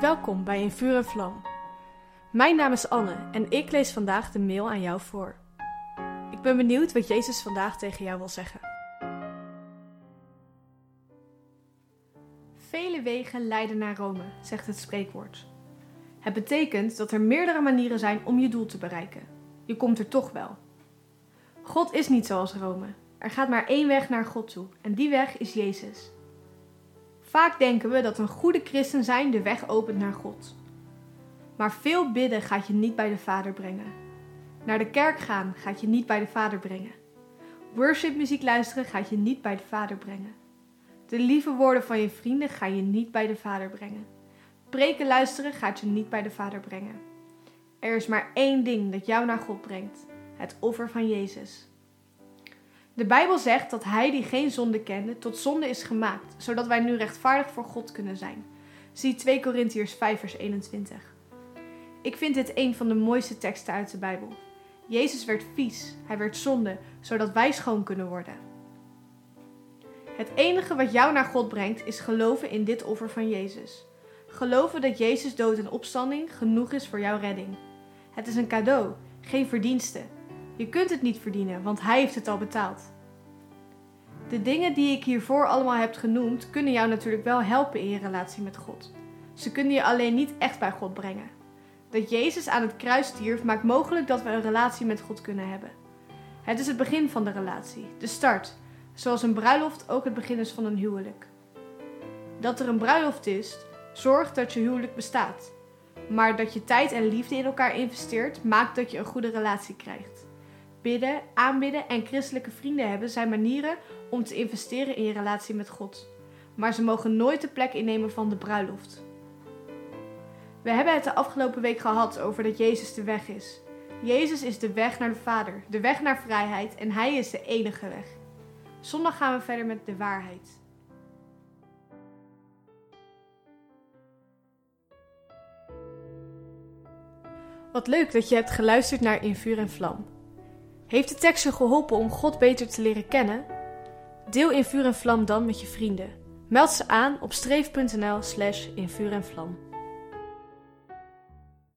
Welkom bij In Vuur en Vlam. Mijn naam is Anne en ik lees vandaag de mail aan jou voor. Ik ben benieuwd wat Jezus vandaag tegen jou wil zeggen. Vele wegen leiden naar Rome, zegt het spreekwoord. Het betekent dat er meerdere manieren zijn om je doel te bereiken. Je komt er toch wel. God is niet zoals Rome. Er gaat maar één weg naar God toe en die weg is Jezus. Vaak denken we dat een goede christen zijn de weg opent naar God. Maar veel bidden gaat je niet bij de Vader brengen. Naar de kerk gaan gaat je niet bij de Vader brengen. Worshipmuziek luisteren gaat je niet bij de Vader brengen. De lieve woorden van je vrienden gaan je niet bij de Vader brengen. Preken luisteren gaat je niet bij de Vader brengen. Er is maar één ding dat jou naar God brengt: het offer van Jezus. De Bijbel zegt dat hij die geen zonde kende, tot zonde is gemaakt, zodat wij nu rechtvaardig voor God kunnen zijn. Zie 2 Korintiërs 5 vers 21. Ik vind dit een van de mooiste teksten uit de Bijbel. Jezus werd vies, hij werd zonde, zodat wij schoon kunnen worden. Het enige wat jou naar God brengt is geloven in dit offer van Jezus. Geloven dat Jezus dood en opstanding genoeg is voor jouw redding. Het is een cadeau, geen verdienste. Je kunt het niet verdienen, want Hij heeft het al betaald. De dingen die ik hiervoor allemaal heb genoemd, kunnen jou natuurlijk wel helpen in je relatie met God. Ze kunnen je alleen niet echt bij God brengen. Dat Jezus aan het kruis stierf maakt mogelijk dat we een relatie met God kunnen hebben. Het is het begin van de relatie, de start, zoals een bruiloft ook het begin is van een huwelijk. Dat er een bruiloft is, zorgt dat je huwelijk bestaat. Maar dat je tijd en liefde in elkaar investeert, maakt dat je een goede relatie krijgt. Bidden, aanbidden en christelijke vrienden hebben zijn manieren om te investeren in je relatie met God. Maar ze mogen nooit de plek innemen van de bruiloft. We hebben het de afgelopen week gehad over dat Jezus de weg is. Jezus is de weg naar de Vader, de weg naar vrijheid en Hij is de enige weg. Zondag gaan we verder met de waarheid. Wat leuk dat je hebt geluisterd naar In Vuur en Vlam. Heeft de tekst je geholpen om God beter te leren kennen? Deel In Vuur en Vlam dan met je vrienden. Meld ze aan op streef.nl slash in vuur en vlam.